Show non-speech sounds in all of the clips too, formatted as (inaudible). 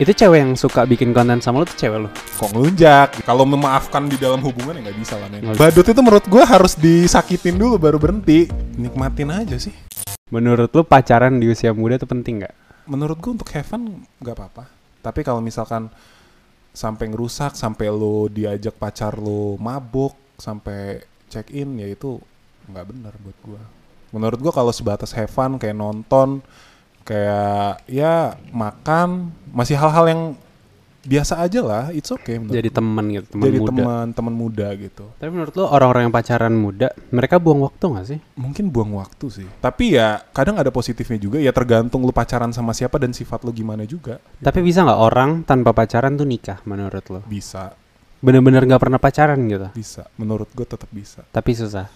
Itu cewek yang suka bikin konten sama lo tuh cewek lo. Kok ngelunjak? Kalau memaafkan di dalam hubungan ya nggak bisa lah men. Badut itu menurut gue harus disakitin dulu baru berhenti. Nikmatin aja sih. Menurut lo pacaran di usia muda tuh penting nggak? Menurut gue untuk have fun nggak apa-apa. Tapi kalau misalkan sampai ngerusak, sampai lo diajak pacar lo mabuk, sampai check in ya itu nggak benar buat gue. Menurut gue kalau sebatas have fun kayak nonton, kayak ya makan, masih hal-hal yang biasa aja lah, it's okay. menurut Jadi teman gitu, teman jadi muda. teman teman muda gitu Tapi menurut lo orang-orang yang pacaran muda, mereka buang waktu nggak sih? mungkin buang waktu sih tapi ya kadang ada positifnya juga ya tergantung lu pacaran sama siapa dan sifat lu gimana juga Tapi bisa nggak orang tanpa pacaran tuh nikah menurut lo? bisa Bener-bener nggak pernah pacaran gitu. bisa menurut gue tetap bisa Tapi susah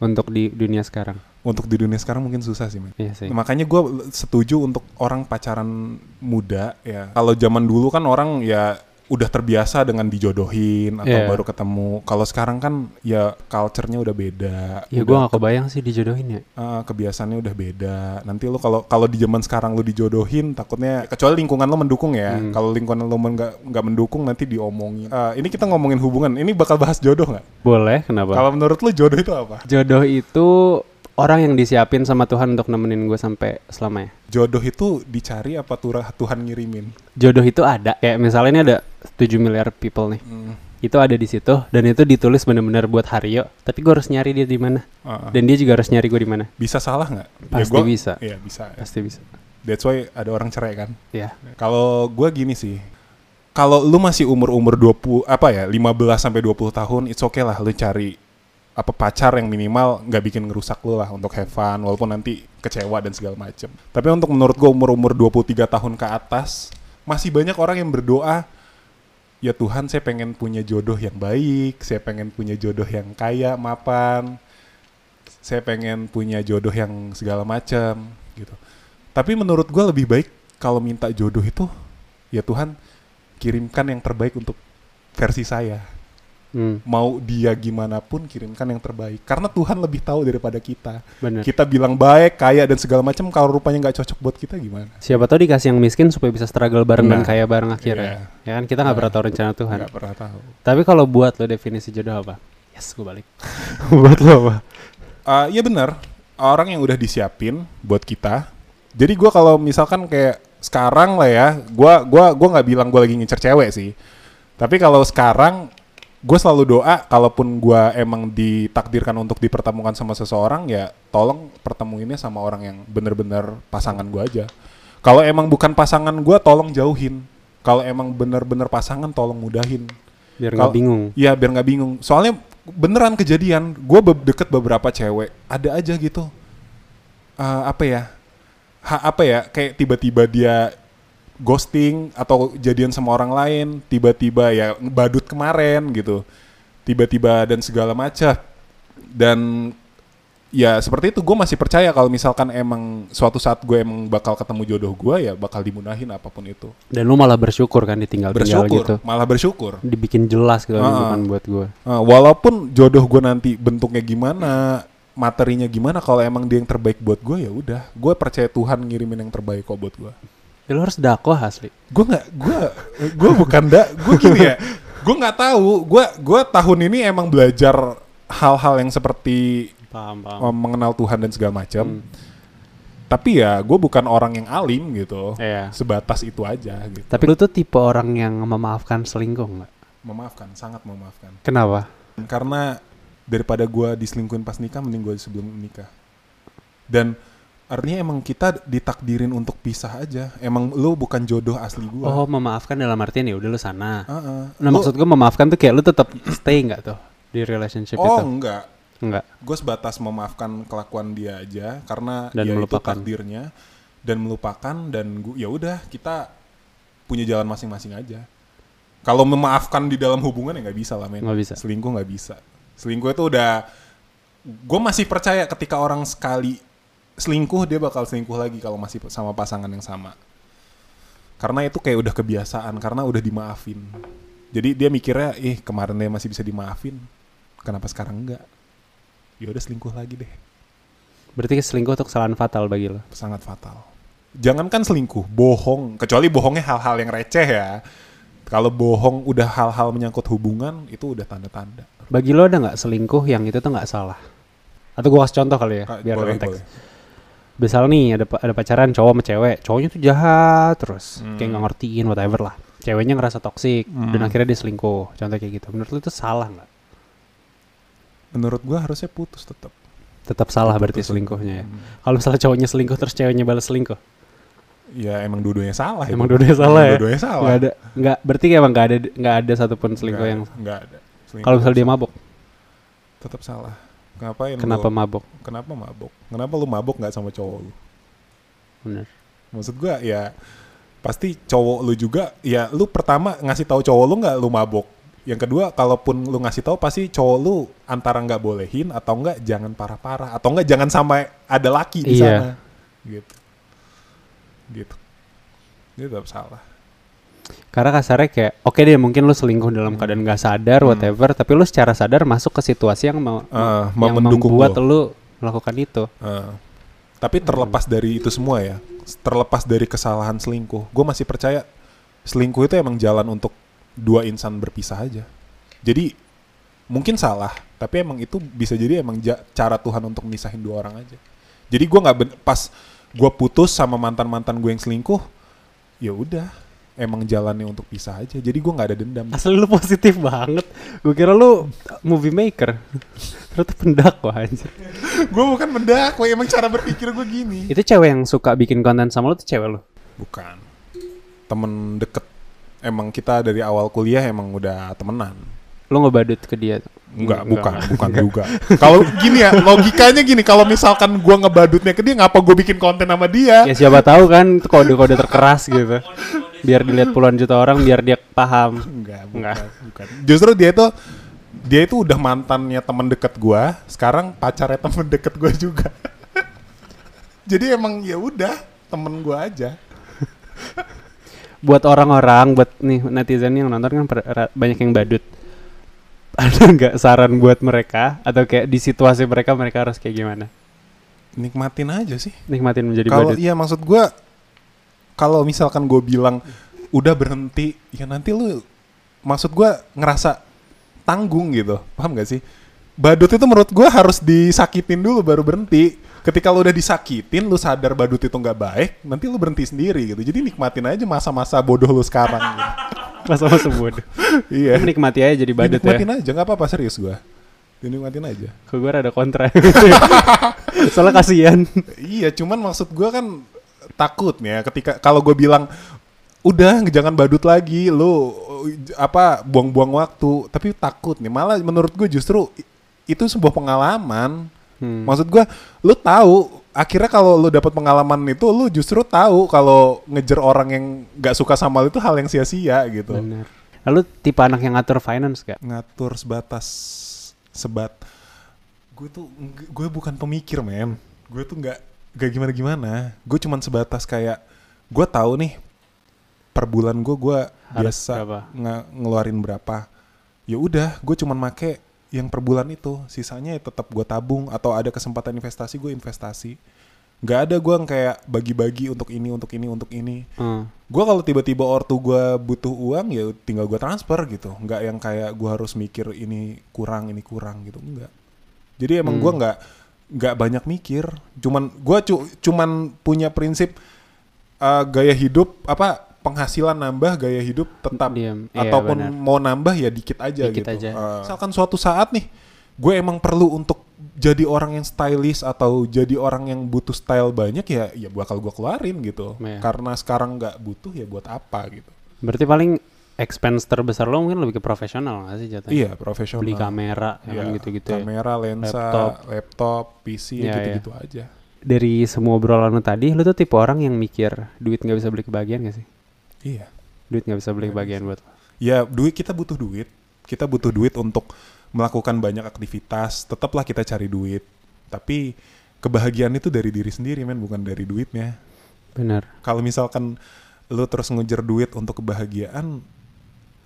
untuk di dunia sekarang. untuk di dunia sekarang mungkin susah sih Iya sih. makanya gue setuju untuk orang pacaran muda ya kalau zaman dulu kan orang ya udah terbiasa dengan dijodohin atau Iya. baru ketemu kalau sekarang kan ya culture-nya udah beda Ya gue gak kebayang sih dijodohin ya. Eh, kebiasaannya udah beda. Nanti lu kalau kalau di zaman sekarang lu dijodohin, takutnya kecuali lingkungan lu mendukung ya. Hmm. Kalau lingkungan lu nggak nggak mendukung, nanti diomongin. Eh, ini kita ngomongin hubungan. Ini bakal bahas jodoh nggak? Boleh, kenapa? Kalau menurut lu jodoh itu apa? Jodoh itu orang yang disiapin sama Tuhan untuk nemenin gue sampai selamanya. Jodoh itu dicari apa Tuhan ngirimin? Jodoh itu ada. Kayak misalnya ini ada 7 miliar people nih. Itu ada di situ dan itu ditulis bener-bener buat Haryo. Tapi gue harus nyari dia di mana. Ah, ah. Dan dia juga harus nyari gue di mana. bisa salah nggak? Pasti bisa. Iya bisa. Pasti bisa. That's why ada orang cerai kan. Ya. Kalau gua gini sih. Kalau lu masih umur-umur 20 apa ya, 15 sampai 20 tahun, it's okay lah lu cari apa pacar yang minimal nggak bikin ngerusak lu lah untuk have fun walaupun nanti kecewa dan segala macem. Tapi untuk menurut gua umur-umur 23 tahun ke atas masih banyak orang yang berdoa ya Tuhan saya pengen punya jodoh yang baik, saya pengen punya jodoh yang kaya, mapan. Saya pengen punya jodoh yang segala macam gitu. Tapi menurut gua lebih baik kalau minta jodoh itu ya Tuhan kirimkan yang terbaik untuk versi saya. Hmm, Mau dia gimana pun kirimkan yang terbaik. Karena Tuhan lebih tahu daripada kita. bener. Kita bilang baik, kaya dan segala macam kalau rupanya nggak cocok buat kita gimana? Siapa tahu dikasih yang miskin supaya bisa struggle bareng dan Nah, kaya bareng akhirnya. Ya kan kita nggak Nah, pernah tahu rencana Tuhan. Nggak pernah tahu. Tapi kalau buat lo definisi jodoh apa? Yes, gue balik. (laughs) buat lo apa? Ah, Iya benar. Orang yang udah disiapin buat kita. Jadi gua kalau misalkan kayak sekarang lah ya, gua gua gua nggak bilang gua lagi ngincer cewek sih. Tapi kalau sekarang gue selalu doa kalaupun gua emang ditakdirkan untuk dipertemukan sama seseorang ya tolong pertemuinnya sama orang yang bener-bener pasangan gua aja. Kalau emang bukan pasangan gua tolong jauhin. Kalau emang bener-bener pasangan tolong mudahin. Biar nggak bingung. Iya biar nggak bingung. Soalnya beneran kejadian. Gue deket beberapa cewek. Ada aja gitu. Eh, apa ya? Ha, apa ya? Kayak tiba-tiba dia ghosting atau jadian sama orang lain. Tiba-tiba ya badut kemarin gitu. Tiba-tiba dan segala macam. Dan ya seperti itu gue masih percaya kalau misalkan emang suatu saat gue emang bakal ketemu jodoh gue ya bakal dimudahin apa pun itu Dan lo malah bersyukur kan ditinggal-tinggal bersyukur gitu. malah bersyukur Dibikin jelas gitu hubungan buat gue. Uh, walaupun jodoh gue nanti bentuknya gimana, materinya gimana, kalau emang dia yang terbaik buat gue ya udah, gue percaya Tuhan ngirimin yang terbaik kok buat gue. Ya, lo harus dakwah asli. Gue nggak, gue, gue bukan da, gue gini ya, gue nggak tahu, gue, gue tahun ini emang belajar hal-hal yang seperti Paham, paham. um, mengenal Tuhan dan segala macam. Hmm. Tapi ya, gue bukan orang yang alim gitu, Iya. sebatas itu aja gitu. Tapi lu tuh tipe orang yang memaafkan selingkuh nggak? Memaafkan, sangat memaafkan. Kenapa? karena daripada gua diselingkuhin pas nikah mending gua sebelum nikah dan artinya emang kita ditakdirin untuk pisah aja emang lu bukan jodoh asli gua Oh, memaafkan dalam artian ya udah lu sana. Heeh. Nah, Lu- maksud gue memaafkan tuh kayak lu tetap stay nggak tuh di relationship oh itu? enggak Enggak. gue sebatas memaafkan kelakuan dia aja karena Dan dia itu melupakan. takdirnya dan melupakan dan gua ya udah kita punya jalan masing-masing aja kalau memaafkan di dalam hubungan ya nggak bisa lah men Nggak bisa. selingkuh nggak bisa selingkuh itu udah gue masih percaya ketika orang sekali selingkuh dia bakal selingkuh lagi kalau masih sama pasangan yang sama karena itu kayak udah kebiasaan karena udah dimaafin jadi dia mikirnya ih kemarin dia masih bisa dimaafin kenapa sekarang enggak ya udah selingkuh lagi deh Berarti selingkuh tuh kesalahan fatal bagi lo. sangat fatal jangankan selingkuh, bohong, kecuali bohongnya hal-hal yang receh ya. Kalau bohong udah hal-hal menyangkut hubungan itu udah tanda-tanda. Bagi lo ada nggak selingkuh yang itu tuh nggak salah? Atau gua kasih contoh kali ya, Kak, biar boleh, konteks. boleh. Misal nih ada ada pacaran cowok sama cewek, cowoknya tuh jahat terus, Hmm. kayak nggak ngertiin whatever lah. Ceweknya ngerasa toksik dan Hmm. akhirnya dia selingkuh. Contoh kayak gitu. Menurut lo itu salah nggak? Menurut gua harusnya putus tetap. Tetap salah berarti Putus. selingkuhnya ya. Hmm. Kalau misalnya cowoknya selingkuh terus ceweknya balas selingkuh, Ya emang dua-duanya salah. emang itu. dua-duanya salah ya. Dua-duanya salah. Nggak ada, nggak berarti emang nggak ada nggak ada satupun selingkuh Nggak- yang. nggak ada. Kalau misalnya dia mabok, tetap salah. Ngapain? kenapa lu, mabok? Kenapa mabok? Kenapa lu mabok nggak sama cowok lu? Bener. Maksud gua ya pasti cowok lu juga ya lu pertama ngasih tahu cowok lu nggak lu mabok. Yang kedua kalaupun lu ngasih tahu pasti cowok lu antara nggak bolehin atau enggak jangan parah-parah atau enggak jangan sampai ada laki di Iya. sana. Gitu. Gitu. Dia tetap salah. Karena kasarnya kayak oke deh mungkin lu selingkuh dalam keadaan nggak sadar Hmm. whatever, tapi lu secara sadar masuk ke situasi yang mau Ah, mau yang mendukung membuat lu. lu melakukan itu. Uh, tapi terlepas dari itu semua ya, terlepas dari kesalahan selingkuh, gue masih percaya selingkuh itu emang jalan untuk dua insan berpisah aja. Jadi mungkin salah, tapi emang itu bisa jadi emang ja- cara Tuhan untuk misahin dua orang aja. Jadi gue nggak pas gue putus sama mantan mantan gue yang selingkuh, ya udah emang jalannya untuk pisah aja. Jadi gue nggak ada dendam. Asli lu positif banget. Gue kira lu movie maker. Ternyata pendakwa anjir. gue bukan mendakwa, emang cara berpikir gue gini. Itu cewek yang suka bikin konten sama lu tuh cewek lu. Bukan. Temen deket. Emang kita dari awal kuliah emang udah temenan. Lu ngebadut ke dia. Enggak, bukan, (laughs) bukan juga. Kalau gini ya, logikanya gini, kalau misalkan gua ngebadutnya ke dia, ngapa gue bikin konten sama dia? Ya siapa tahu kan kode-kode terkeras gitu. (laughs) Biar (laughs) dilihat puluhan juta orang biar dia paham. Enggak, bukan, Enggak. bukan. Justru dia itu dia itu udah mantannya temen deket gua, sekarang pacarnya temen deket gua juga. (laughs) Jadi emang ya udah temen gua aja. Buat orang-orang, buat nih netizen yang nonton kan banyak yang badut. (laughs) Ada nggak saran buat mereka atau kayak di situasi mereka mereka harus kayak gimana? Nikmatin aja sih. Nikmatin menjadi Kalau iya maksud gua kalau misalkan gue bilang udah berhenti, ya nanti lu maksud gua ngerasa tanggung gitu. Paham gak sih? Badut itu menurut gua harus disakitin dulu baru berhenti. Ketika lu udah disakitin, lu sadar badut itu nggak baik, nanti lu berhenti sendiri gitu. Jadi nikmatin aja masa-masa bodoh lu sekarang. gitu. (laughs) Masa-masa bodoh. iya. Nikmati aja jadi badut ya. Dinikmatin aja, nggak apa-apa serius gua. Dinikmatin aja. Kok gue ada kontra. (laughs) Soalnya kasihan. Iya, cuman maksud gua kan takutnya ketika kalau gue bilang udah jangan badut lagi, lu apa buang-buang waktu, tapi takut nih. Malah menurut gue justru itu sebuah pengalaman. Hmm. Maksud gua lu tahu akhirnya kalau lu dapat pengalaman itu lu justru tahu kalau ngejar orang yang nggak suka sama lu itu hal yang sia-sia gitu. Bener. Lalu tipe anak yang ngatur finance gak? Ngatur sebatas sebat. Gue tuh gue bukan pemikir, men. Gue tuh nggak nggak gimana-gimana. Gue cuman sebatas kayak gue tahu nih per bulan gue gue biasa berapa? nge- ngeluarin berapa. Ya udah, gue cuman make yang per bulan itu. Sisanya ya tetap gue tabung atau ada kesempatan investasi gue investasi. Nggak ada gue yang kayak bagi-bagi untuk ini, untuk ini, untuk ini. Hmm. Gue kalau tiba-tiba ortu gue butuh uang ya tinggal gue transfer gitu. Nggak yang kayak gue harus mikir ini kurang, ini kurang gitu. Enggak. Jadi emang Hmm. gue nggak nggak banyak mikir. Cuman gue cu- cuman punya prinsip uh, gaya hidup apa penghasilan nambah gaya hidup tetap Diam. Iya, ataupun benar. mau nambah ya dikit aja Dikit gitu. aja. Uh, misalkan suatu saat nih gue emang perlu untuk jadi orang yang stylish atau jadi orang yang butuh style banyak ya ya bakal gue keluarin gitu. Iya. Karena sekarang nggak butuh ya buat apa gitu. Berarti paling expense terbesar lo mungkin lebih ke profesional gak sih jatuhnya? Iya profesional. Beli kamera, ya Iya, kan gitu-gitu ya. Kamera, lensa, Laptop. laptop, PC, Iya, gitu-gitu aja. Dari semua obrolan lo tadi, lo tuh tipe orang yang mikir duit nggak bisa beli kebahagiaan gak sih? Iya. Duit nggak bisa beli Nggak kebahagiaan buat lo. Ya duit kita butuh duit. Kita butuh duit untuk melakukan banyak aktivitas. Tetaplah kita cari duit. Tapi kebahagiaan itu dari diri sendiri men, bukan dari duitnya. Bener. Kalau misalkan lu terus ngejar duit untuk kebahagiaan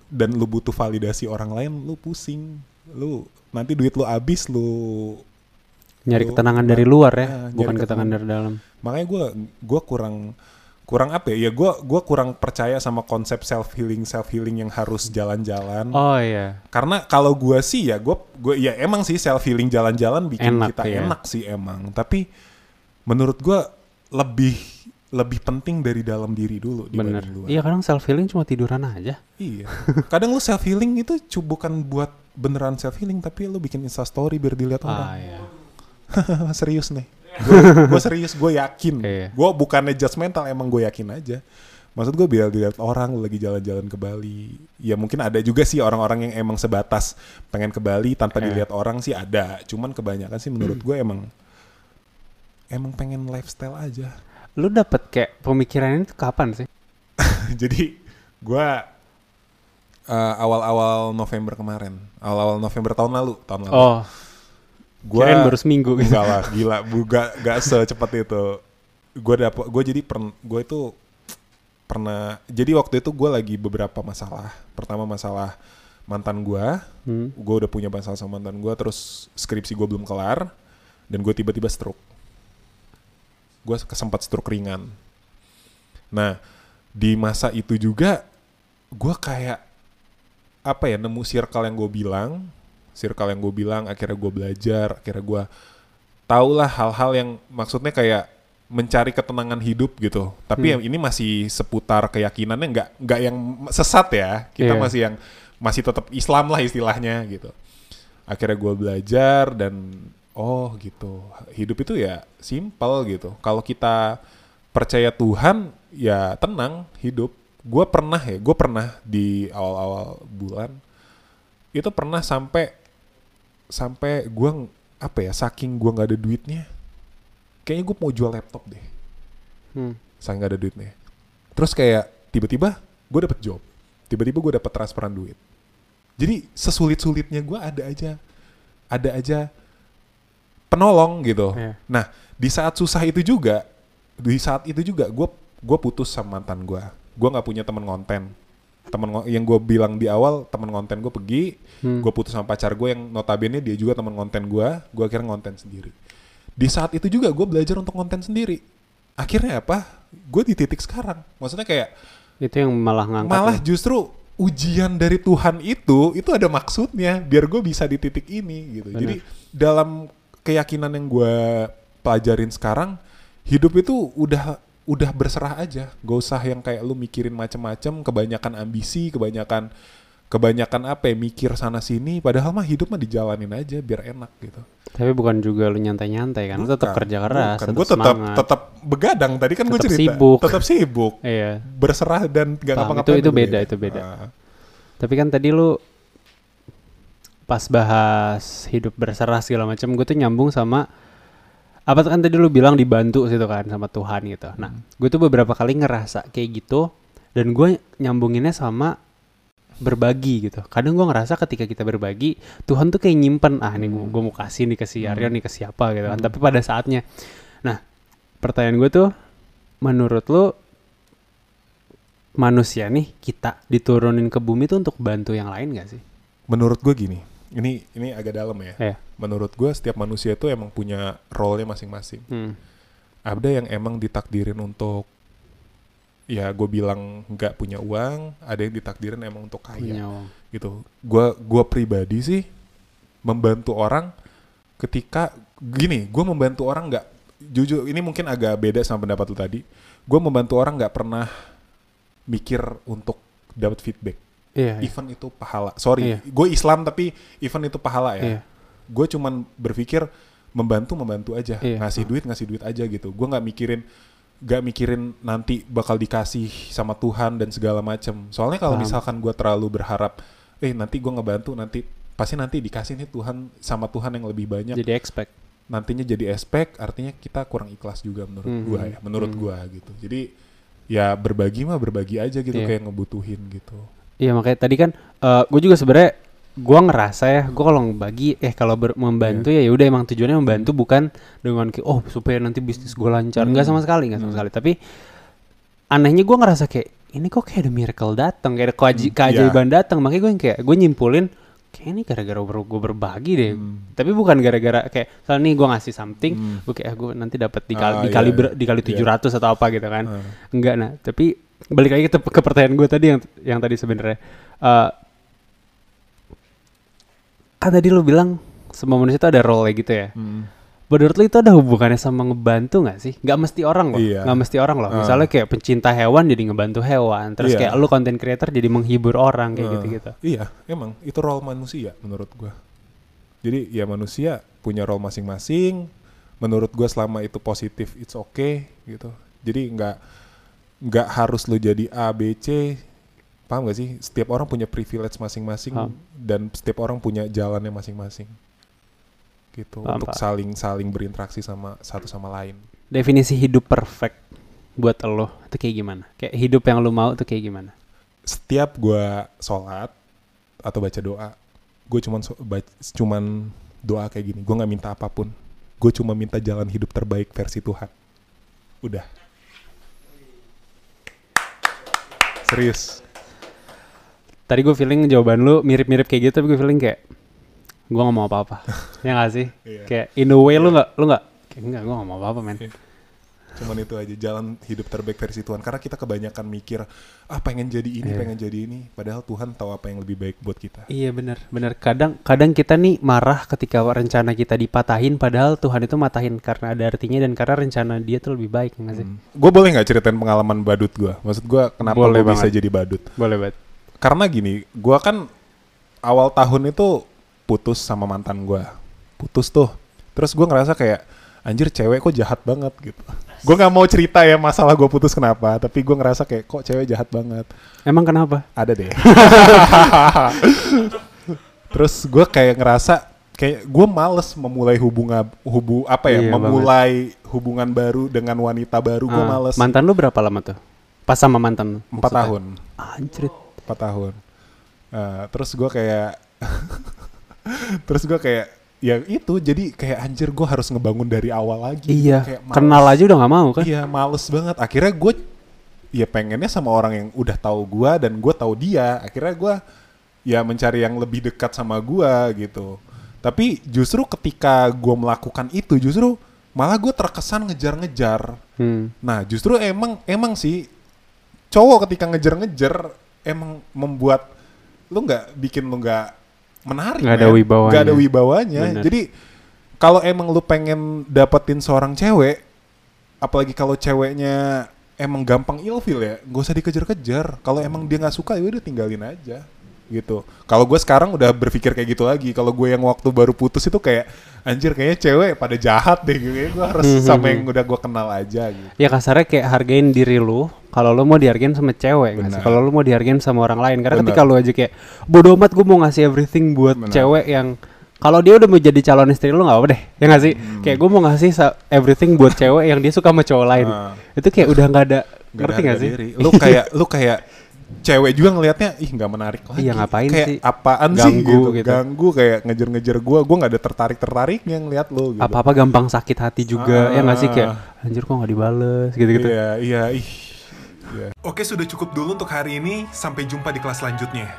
dan lu butuh validasi orang lain, lu pusing. Lu nanti duit lu habis lu Nyari Lu- ketenangan dari luar ya, Nah, bukan ketenangan dari dalam. makanya gua gua kurang kurang apa ya? Ya gue gua kurang percaya sama konsep self healing self healing yang harus jalan-jalan. Oh iya. Karena kalau gue sih ya gue gue ya emang sih self healing jalan-jalan bikin Enak, kita iya. enak sih emang. Tapi menurut gue lebih lebih penting dari dalam diri dulu Bener. luar. Iya kadang self healing cuma tiduran aja. Iya. Kadang lu self healing itu bukan buat beneran self healing tapi lu bikin insta story biar dilihat Ah orang. iya. (laughs) serius nih. Gue serius, gue yakin. Iya. Gue bukannya judgmental, emang gue yakin aja. Maksud gue biar dilihat orang lu lagi jalan-jalan ke Bali. Ya mungkin ada juga sih orang-orang yang emang sebatas pengen ke Bali tanpa Iya. dilihat orang sih ada. Cuman kebanyakan sih menurut gue emang emang pengen lifestyle aja. Lu dapet kayak pemikiran ini tuh kapan sih? (laughs) Jadi gue uh, awal-awal November kemarin, awal-awal November tahun lalu, tahun lalu. Oh, Gua kirain baru seminggu gitu. enggak lah, gila, bu, gak, gak secepat itu. Gue dapet, gue jadi per, gue itu pernah, jadi waktu itu gue lagi beberapa masalah. Pertama masalah mantan gue, Hmm. gue udah punya masalah sama mantan gue, terus skripsi gue belum kelar, dan gue tiba-tiba stroke. Gue kesempat stroke ringan. Nah, di masa itu juga, gue kayak apa ya nemu circle yang gue bilang, circle yang gue bilang, akhirnya gue belajar, akhirnya gue tahulah hal-hal yang maksudnya kayak mencari ketenangan hidup gitu. Tapi Hmm. yang ini masih seputar keyakinannya nggak nggak yang sesat ya. Kita Iya. masih yang masih tetap Islam lah istilahnya gitu. Akhirnya gue belajar dan oh gitu. Hidup itu ya simple gitu. Kalau kita percaya Tuhan ya tenang hidup. Gue pernah ya, gue pernah di awal-awal bulan itu pernah sampai sampai gue apa ya saking gue nggak ada duitnya kayaknya gue mau jual laptop deh Hmm. saking nggak ada duitnya terus kayak tiba-tiba gue dapet job tiba-tiba gue dapet transferan duit jadi sesulit-sulitnya gue ada aja ada aja penolong gitu Iya. nah di saat susah itu juga di saat itu juga gue gue putus sama mantan gue gue nggak punya teman konten teman ngo- yang gue bilang di awal teman konten gue pergi Hmm. gue putus sama pacar gue yang notabene dia juga teman konten gue gue akhirnya konten sendiri di saat itu juga gue belajar untuk konten sendiri akhirnya apa gue di titik sekarang maksudnya kayak Itu yang malah ngangkat. malah lu. justru ujian dari Tuhan itu itu ada maksudnya biar gue bisa di titik ini gitu Bener. jadi dalam keyakinan yang gue pelajarin sekarang hidup itu udah udah berserah aja gak usah yang kayak lu mikirin macem-macem kebanyakan ambisi kebanyakan kebanyakan apa ya mikir sana sini padahal mah hidup mah dijalanin aja biar enak gitu Tapi bukan juga lu nyantai-nyantai kan. Lu tetap Bukan, kerja keras, bukan. tetap Gue tetap tetap begadang tadi kan gue cerita sibuk. tetap sibuk Iya. berserah dan gak ngapa-ngapain itu- itu beda, ya. itu beda. Ah. Tapi kan tadi lu pas bahas hidup berserah segala macam, gue tuh nyambung sama apa kan tadi lu bilang dibantu situ kan sama Tuhan gitu. Nah, Hmm. gue tuh beberapa kali ngerasa kayak gitu dan gue nyambunginnya sama berbagi gitu. Kadang gue ngerasa ketika kita berbagi, Tuhan tuh kayak nyimpen ah nih Hmm. gue mau kasih nih ke si Aryo nih ke siapa gitu kan. Tapi pada saatnya, nah pertanyaan gue tuh, menurut lu manusia nih kita diturunin ke bumi tuh untuk bantu yang lain gak sih? menurut gue gini ini ini agak dalam ya Iya. menurut gue setiap manusia itu emang punya role-nya masing-masing Hmm. ada yang emang ditakdirin untuk ya gue bilang nggak punya uang ada yang ditakdirin emang untuk kaya Punya uang. gitu gua gua pribadi sih membantu orang ketika gini gue membantu orang nggak jujur ini mungkin agak beda sama pendapat lu tadi gue membantu orang nggak pernah mikir untuk dapat feedback Iya. iya. event itu pahala sorry Iya. gue Islam tapi event itu pahala ya Iya. gue cuman berpikir membantu membantu aja Iya. ngasih duit ngasih duit aja gitu gue nggak mikirin nggak mikirin nanti bakal dikasih sama Tuhan dan segala macem soalnya kalau misalkan gue terlalu berharap eh nanti gue ngebantu nanti pasti nanti dikasih nih Tuhan sama Tuhan yang lebih banyak Jadi expect. nantinya jadi aspek artinya kita kurang ikhlas juga menurut Mhm. gua ya menurut Mhm. gua gitu jadi ya berbagi mah berbagi aja gitu Iya. kayak ngebutuhin gitu Iya makanya tadi kan gue juga sebenarnya gue ngerasa ya gue kalau ngebagi eh kalau membantu ya ya udah emang tujuannya membantu bukan dengan kayak oh supaya nanti bisnis gue lancar nggak Hmm. sama sekali nggak sama Hmm. sekali tapi anehnya gue ngerasa kayak ini kok kayak ada miracle datang kayak ada keaji- Hmm, keajaiban datang makanya gue kayak gue nyimpulin kayak ini gara-gara gue berbagi deh Hmm. tapi bukan gara-gara kayak soalnya nih gue ngasih something Hmm. gue kayak gue nanti dapat dikali Ah, dikali iya. ber- dikali Iya. 700 atau apa gitu kan Ah. enggak nah tapi balik lagi ke, ke pertanyaan gue tadi yang yang tadi sebenarnya Eh, kan tadi lu bilang semua manusia itu ada role gitu ya Hmm. menurut lu itu ada hubungannya sama ngebantu nggak sih? Nggak mesti orang loh, Iya. nggak mesti orang loh. Ah. Misalnya kayak pencinta hewan jadi ngebantu hewan, terus Iya. kayak lu content creator jadi menghibur orang kayak Eh, gitu-gitu. Iya, emang itu role manusia menurut gua. Jadi ya manusia punya role masing-masing. Menurut gua selama itu positif, it's okay gitu. Jadi nggak nggak harus lu jadi A, B, C. Paham gak sih? Setiap orang punya privilege masing-masing Paham. dan setiap orang punya jalannya masing-masing. Gitu Paham, untuk saling saling berinteraksi sama satu sama lain. Definisi hidup perfect buat lo itu kayak gimana? Kayak hidup yang lu mau tuh kayak gimana? setiap gua sholat atau baca doa, gue cuman so- cuman doa kayak gini. Gue nggak minta apa pun. Gue cuma minta jalan hidup terbaik versi Tuhan. Udah. Serius. Tadi gue feeling jawaban lu mirip-mirip kayak gitu, tapi gue feeling kayak gue gak mau apa-apa. (laughs) ya gak sih? Iya. Kayak in a way lu gak, lu gak, kayak enggak gue gak mau apa-apa men. Cuman itu aja jalan hidup terbaik versi Tuhan. Karena kita kebanyakan mikir, ah pengen jadi ini, Iya. pengen jadi ini. Padahal Tuhan tahu apa yang lebih baik buat kita. Iya benar, benar. Kadang kadang kita nih marah ketika rencana kita dipatahin padahal Tuhan itu matahin karena ada artinya dan karena rencana dia tuh lebih baik nggak sih? Gue boleh nggak ceritain pengalaman badut gue? Maksud gue kenapa Boleh gue bisa jadi badut? Boleh banget. karena gini, gua kan awal tahun itu putus sama mantan gua, putus tuh. Terus gua ngerasa kayak anjir cewek kok jahat banget gitu. Gua nggak mau cerita ya masalah gua putus kenapa, tapi gua ngerasa kayak kok cewek jahat banget. Emang kenapa? Ada deh. (laughs) Terus gua kayak ngerasa kayak gua males memulai hubungan hubu apa ya, Iya, memulai hubungan baru dengan wanita baru. Gua Ah, males. Mantan lu berapa lama tuh? Pas sama mantan? Empat tahun. Anjrit. 4 tahun. Eh, terus gue kayak, (laughs) terus gue kayak, ya itu jadi kayak anjir gue harus ngebangun dari awal lagi. Iya. Kayak males. Kenal aja udah nggak mau kan? Iya males banget. Akhirnya gue, ya pengennya sama orang yang udah tahu gue dan gue tahu dia. Akhirnya gue, ya mencari yang lebih dekat sama gue gitu. Tapi justru ketika gue melakukan itu, justru malah gue terkesan ngejar-ngejar. Hmm. Nah, justru emang emang sih cowok ketika ngejar-ngejar emang membuat lu nggak bikin lu nggak menarik. Nggak ada men. wibawanya. Nggak ada wibawanya. Bener. Jadi kalau emang lu pengen dapetin seorang cewek, apalagi kalau ceweknya emang gampang ilfil ya, gak usah dikejar-kejar. Kalau emang dia nggak suka ya udah tinggalin aja gitu. Kalau gue sekarang udah berpikir kayak gitu lagi. Kalau gue yang waktu baru putus itu kayak anjir kayaknya cewek pada jahat deh gitu. Gue harus Mhm. sama yang udah gue kenal aja gitu. Ya kasarnya kayak hargain diri lu kalau lu mau dihargain sama cewek nggak sih? Kalau lu mau dihargain sama orang lain karena Benar. ketika lu aja kayak bodoh amat gue mau ngasih everything buat Benar. cewek yang kalau dia udah mau jadi calon istri lu nggak apa deh ya nggak sih Hmm. kayak gue mau ngasih everything buat cewek yang dia suka sama cowok lain Ah. itu kayak udah nggak ada ngerti nggak sih diri. Lu kayak lu kayak cewek juga ngelihatnya ih nggak menarik lagi. Iya, ngapain kayak sih? apaan sih Ganggu gitu. gitu. Ganggu kayak ngejar-ngejar gua. Gua nggak ada tertarik-tertariknya ngeliat lu gitu. apa apa gampang sakit hati juga ya nggak sih kayak Ah. anjir kok nggak dibales gitu gitu Iya, iya, ih. Iya. Oke, sudah cukup dulu untuk hari ini. Sampai jumpa di kelas selanjutnya.